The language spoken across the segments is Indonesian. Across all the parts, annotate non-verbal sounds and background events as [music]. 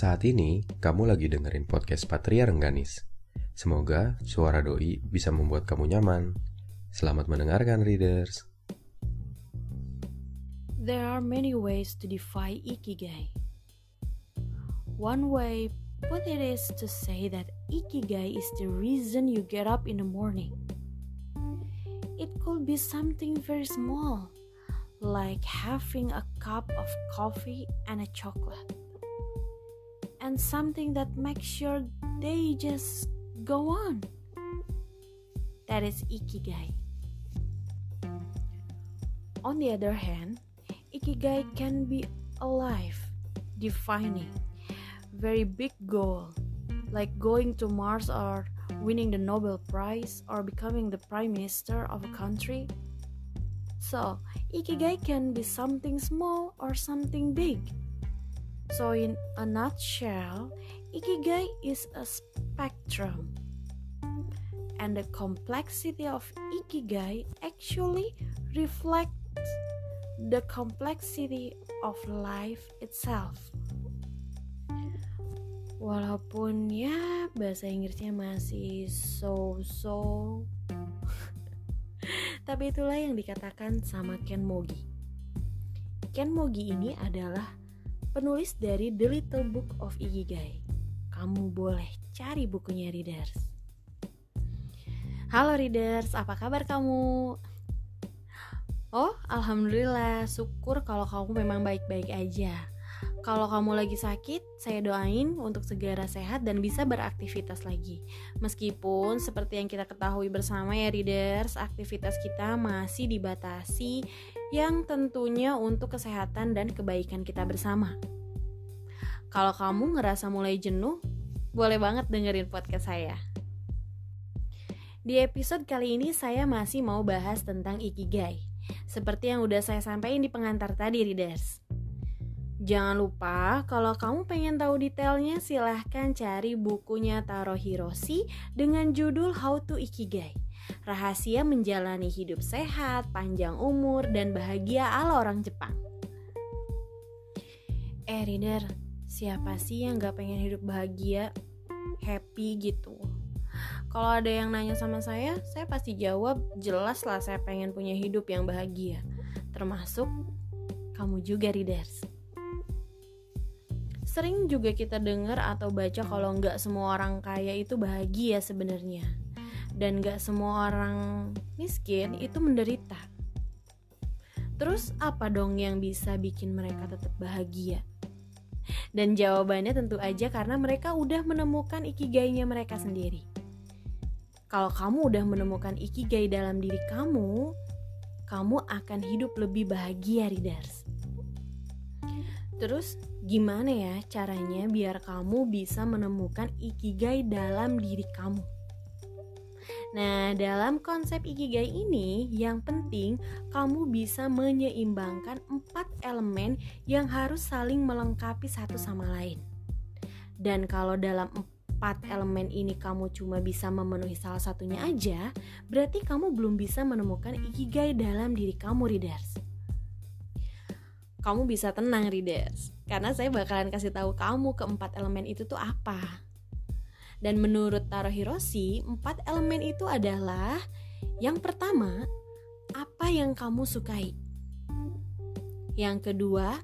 Saat ini, kamu lagi dengerin podcast Patria Rengganis. Semoga suara doi bisa membuat kamu nyaman. Selamat mendengarkan, readers. There are many ways to define ikigai. One way put it is to say that ikigai is the reason you get up in the morning. It could be something very small, like having a cup of coffee and a chocolate. And something that makes your day just go on. That is ikigai. On the other hand, ikigai can be alive, defining, very big goal, like going to Mars or winning the Nobel Prize or becoming the prime minister of a country. So, ikigai can be something small or something big. So, in a nutshell, ikigai is a spectrum. And the complexity of ikigai actually reflects the complexity of life itself. Walaupun ya bahasa Inggrisnya masih so-so [laughs] Tapi itulah yang dikatakan sama Ken Mogi Ken Mogi ini adalah penulis dari The Little Book of Ikigai Kamu boleh cari bukunya readers Halo readers, apa kabar kamu? Oh, alhamdulillah, syukur kalau kamu memang baik-baik aja. Kalau kamu lagi sakit, saya doain untuk segera sehat dan bisa beraktivitas lagi. Meskipun seperti yang kita ketahui bersama ya readers, aktivitas kita masih dibatasi yang tentunya untuk kesehatan dan kebaikan kita bersama. Kalau kamu ngerasa mulai jenuh, boleh banget dengerin podcast saya. Di episode kali ini saya masih mau bahas tentang Ikigai seperti yang udah saya sampaikan di pengantar tadi, readers. Jangan lupa, kalau kamu pengen tahu detailnya, silahkan cari bukunya Taro Hiroshi dengan judul How to Ikigai. Rahasia menjalani hidup sehat, panjang umur, dan bahagia ala orang Jepang. Eh, reader, siapa sih yang gak pengen hidup bahagia, happy gitu? Kalau ada yang nanya sama saya, saya pasti jawab jelas lah saya pengen punya hidup yang bahagia. Termasuk kamu juga, readers. Sering juga kita dengar atau baca kalau nggak semua orang kaya itu bahagia sebenarnya. Dan nggak semua orang miskin itu menderita. Terus apa dong yang bisa bikin mereka tetap bahagia? Dan jawabannya tentu aja karena mereka udah menemukan ikigainya mereka sendiri. Kalau kamu udah menemukan ikigai dalam diri kamu, kamu akan hidup lebih bahagia, readers. Terus, gimana ya caranya biar kamu bisa menemukan ikigai dalam diri kamu? Nah, dalam konsep ikigai ini, yang penting kamu bisa menyeimbangkan empat elemen yang harus saling melengkapi satu sama lain. Dan kalau dalam empat elemen ini kamu cuma bisa memenuhi salah satunya aja, berarti kamu belum bisa menemukan ikigai dalam diri kamu, readers. Kamu bisa tenang, readers, karena saya bakalan kasih tahu kamu keempat elemen itu tuh apa. Dan menurut Taro Hiroshi, empat elemen itu adalah yang pertama, apa yang kamu sukai. Yang kedua,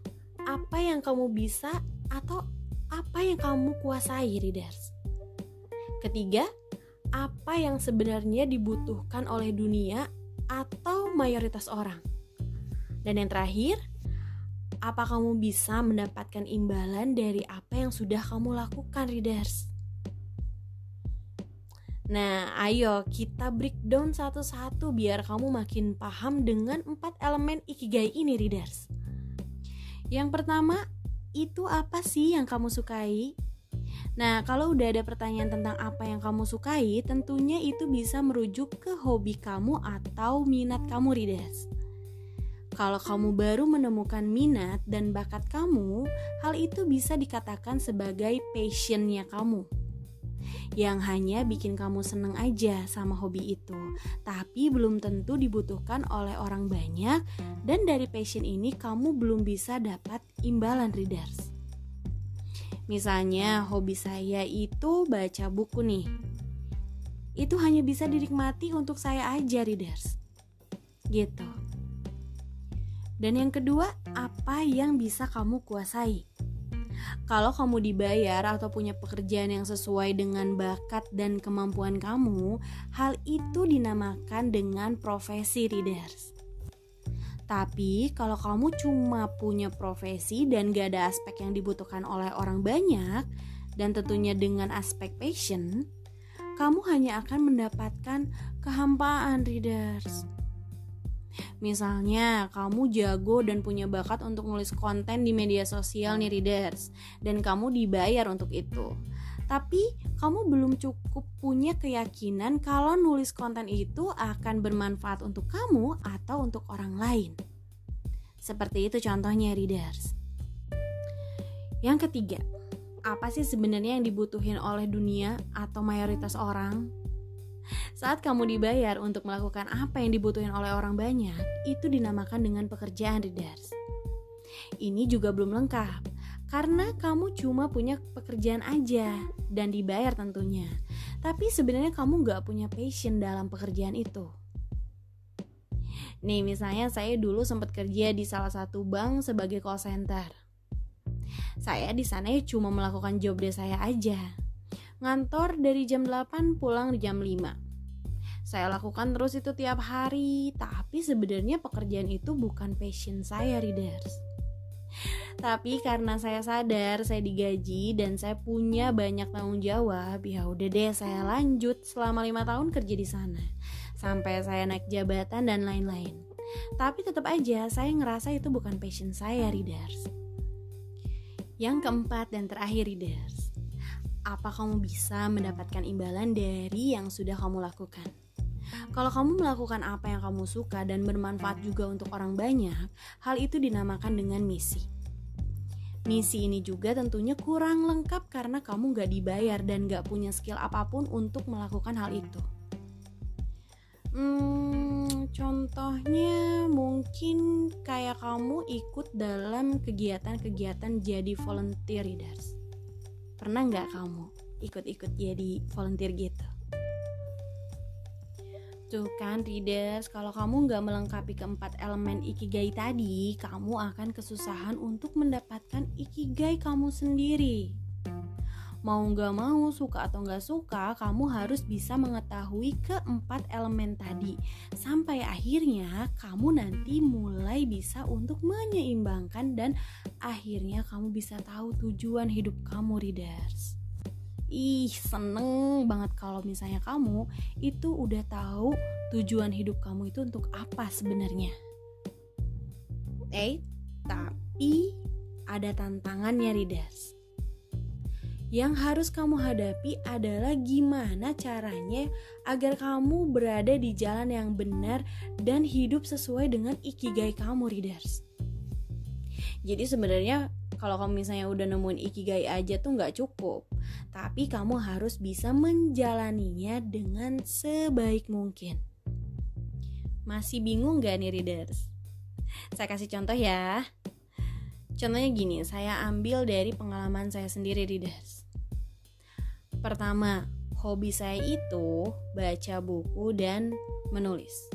apa yang kamu bisa atau apa yang kamu kuasai, readers. Ketiga, apa yang sebenarnya dibutuhkan oleh dunia atau mayoritas orang. Dan yang terakhir, apa kamu bisa mendapatkan imbalan dari apa yang sudah kamu lakukan, readers? Nah, ayo kita breakdown satu-satu biar kamu makin paham dengan empat elemen ikigai ini, readers. Yang pertama, itu apa sih yang kamu sukai? Nah, kalau udah ada pertanyaan tentang apa yang kamu sukai, tentunya itu bisa merujuk ke hobi kamu atau minat kamu, readers. Kalau kamu baru menemukan minat dan bakat kamu, hal itu bisa dikatakan sebagai passionnya kamu. Yang hanya bikin kamu seneng aja sama hobi itu, tapi belum tentu dibutuhkan oleh orang banyak, dan dari passion ini kamu belum bisa dapat imbalan readers. Misalnya hobi saya itu baca buku nih. Itu hanya bisa dinikmati untuk saya aja readers. Gitu. Dan yang kedua, apa yang bisa kamu kuasai? Kalau kamu dibayar atau punya pekerjaan yang sesuai dengan bakat dan kemampuan kamu, hal itu dinamakan dengan profesi readers. Tapi kalau kamu cuma punya profesi dan gak ada aspek yang dibutuhkan oleh orang banyak, dan tentunya dengan aspek passion, kamu hanya akan mendapatkan kehampaan readers. Misalnya, kamu jago dan punya bakat untuk nulis konten di media sosial nih readers, dan kamu dibayar untuk itu. Tapi kamu belum cukup punya keyakinan kalau nulis konten itu akan bermanfaat untuk kamu atau untuk orang lain. Seperti itu contohnya readers. Yang ketiga, apa sih sebenarnya yang dibutuhin oleh dunia atau mayoritas orang? Saat kamu dibayar untuk melakukan apa yang dibutuhin oleh orang banyak, itu dinamakan dengan pekerjaan readers. Ini juga belum lengkap, karena kamu cuma punya pekerjaan aja dan dibayar tentunya. Tapi sebenarnya kamu gak punya passion dalam pekerjaan itu. Nih misalnya saya dulu sempat kerja di salah satu bank sebagai call center. Saya di sana cuma melakukan job desk saya aja ngantor dari jam 8 pulang di jam 5 saya lakukan terus itu tiap hari tapi sebenarnya pekerjaan itu bukan passion saya readers tapi karena saya sadar saya digaji dan saya punya banyak tanggung jawab ya udah deh saya lanjut selama lima tahun kerja di sana. Sampai saya naik jabatan dan lain-lain. Tapi tetap aja saya ngerasa itu bukan passion saya readers yang keempat dan terakhir readers apa kamu bisa mendapatkan imbalan dari yang sudah kamu lakukan. Kalau kamu melakukan apa yang kamu suka dan bermanfaat juga untuk orang banyak, hal itu dinamakan dengan misi. Misi ini juga tentunya kurang lengkap karena kamu gak dibayar dan gak punya skill apa pun untuk melakukan hal itu. Hmm, contohnya mungkin kayak kamu ikut dalam kegiatan-kegiatan jadi volunteer readers Pernah nggak kamu ikut-ikut jadi volunteer gitu? Tuh kan readers, kalau kamu nggak melengkapi keempat elemen ikigai tadi, kamu akan kesusahan untuk mendapatkan ikigai kamu sendiri mau nggak mau, suka atau nggak suka, kamu harus bisa mengetahui keempat elemen tadi. Sampai akhirnya kamu nanti mulai bisa untuk menyeimbangkan dan akhirnya kamu bisa tahu tujuan hidup kamu, readers. Ih, seneng banget kalau misalnya kamu itu udah tahu tujuan hidup kamu itu untuk apa sebenarnya. Eh, tapi ada tantangannya, readers yang harus kamu hadapi adalah gimana caranya agar kamu berada di jalan yang benar dan hidup sesuai dengan ikigai kamu, readers. Jadi sebenarnya kalau kamu misalnya udah nemuin ikigai aja tuh nggak cukup, tapi kamu harus bisa menjalaninya dengan sebaik mungkin. Masih bingung gak nih readers? Saya kasih contoh ya. Contohnya gini, saya ambil dari pengalaman saya sendiri readers. Pertama, hobi saya itu baca buku dan menulis.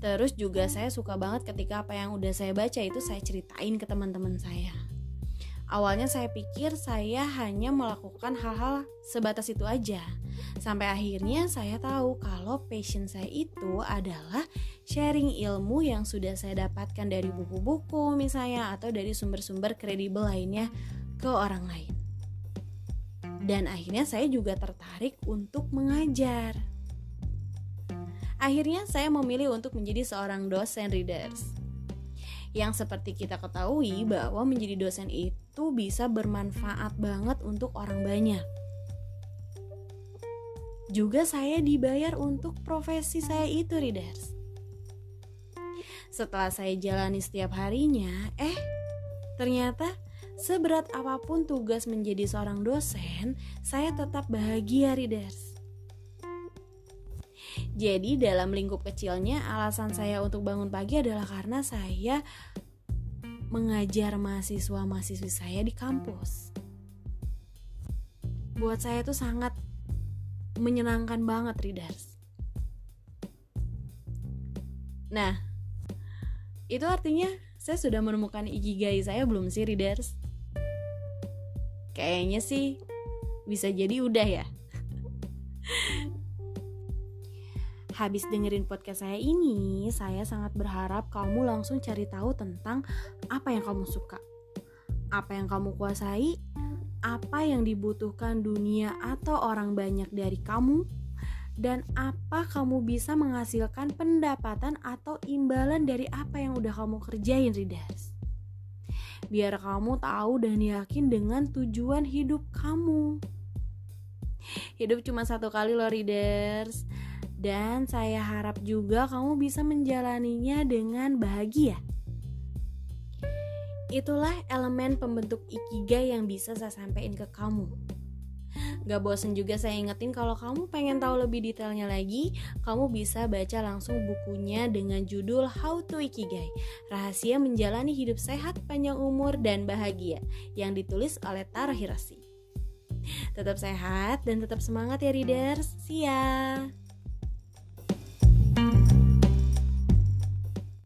Terus juga saya suka banget ketika apa yang udah saya baca itu saya ceritain ke teman-teman saya. Awalnya saya pikir saya hanya melakukan hal-hal sebatas itu aja. Sampai akhirnya saya tahu kalau passion saya itu adalah sharing ilmu yang sudah saya dapatkan dari buku-buku misalnya atau dari sumber-sumber kredibel lainnya ke orang lain. Dan akhirnya saya juga tertarik untuk mengajar. Akhirnya saya memilih untuk menjadi seorang dosen readers. Yang seperti kita ketahui bahwa menjadi dosen itu bisa bermanfaat banget untuk orang banyak juga saya dibayar untuk profesi saya itu readers setelah saya jalani setiap harinya, eh ternyata seberat apa pun tugas menjadi seorang dosen, saya tetap bahagia, readers. Jadi dalam lingkup kecilnya alasan saya untuk bangun pagi adalah karena saya mengajar mahasiswa-mahasiswi saya di kampus. buat saya tuh sangat menyenangkan banget readers. Nah, itu artinya saya sudah menemukan ikigai saya belum sih readers? Kayaknya sih bisa jadi udah ya. [laughs] Habis dengerin podcast saya ini, saya sangat berharap kamu langsung cari tahu tentang apa yang kamu suka, apa yang kamu kuasai, apa yang dibutuhkan dunia atau orang banyak dari kamu, dan apa kamu bisa menghasilkan pendapatan atau imbalan dari apa yang udah kamu kerjain, readers. Biar kamu tahu dan yakin dengan tujuan hidup kamu. Hidup cuma satu kali loh, readers dan saya harap juga kamu bisa menjalaninya dengan bahagia. Itulah elemen pembentuk ikigai yang bisa saya sampaikan ke kamu. Gak bosen juga saya ingetin kalau kamu pengen tahu lebih detailnya lagi, kamu bisa baca langsung bukunya dengan judul How to Ikigai, Rahasia Menjalani Hidup Sehat, Panjang Umur, dan Bahagia, yang ditulis oleh Tara Hirasi. Tetap sehat dan tetap semangat ya readers. Ya!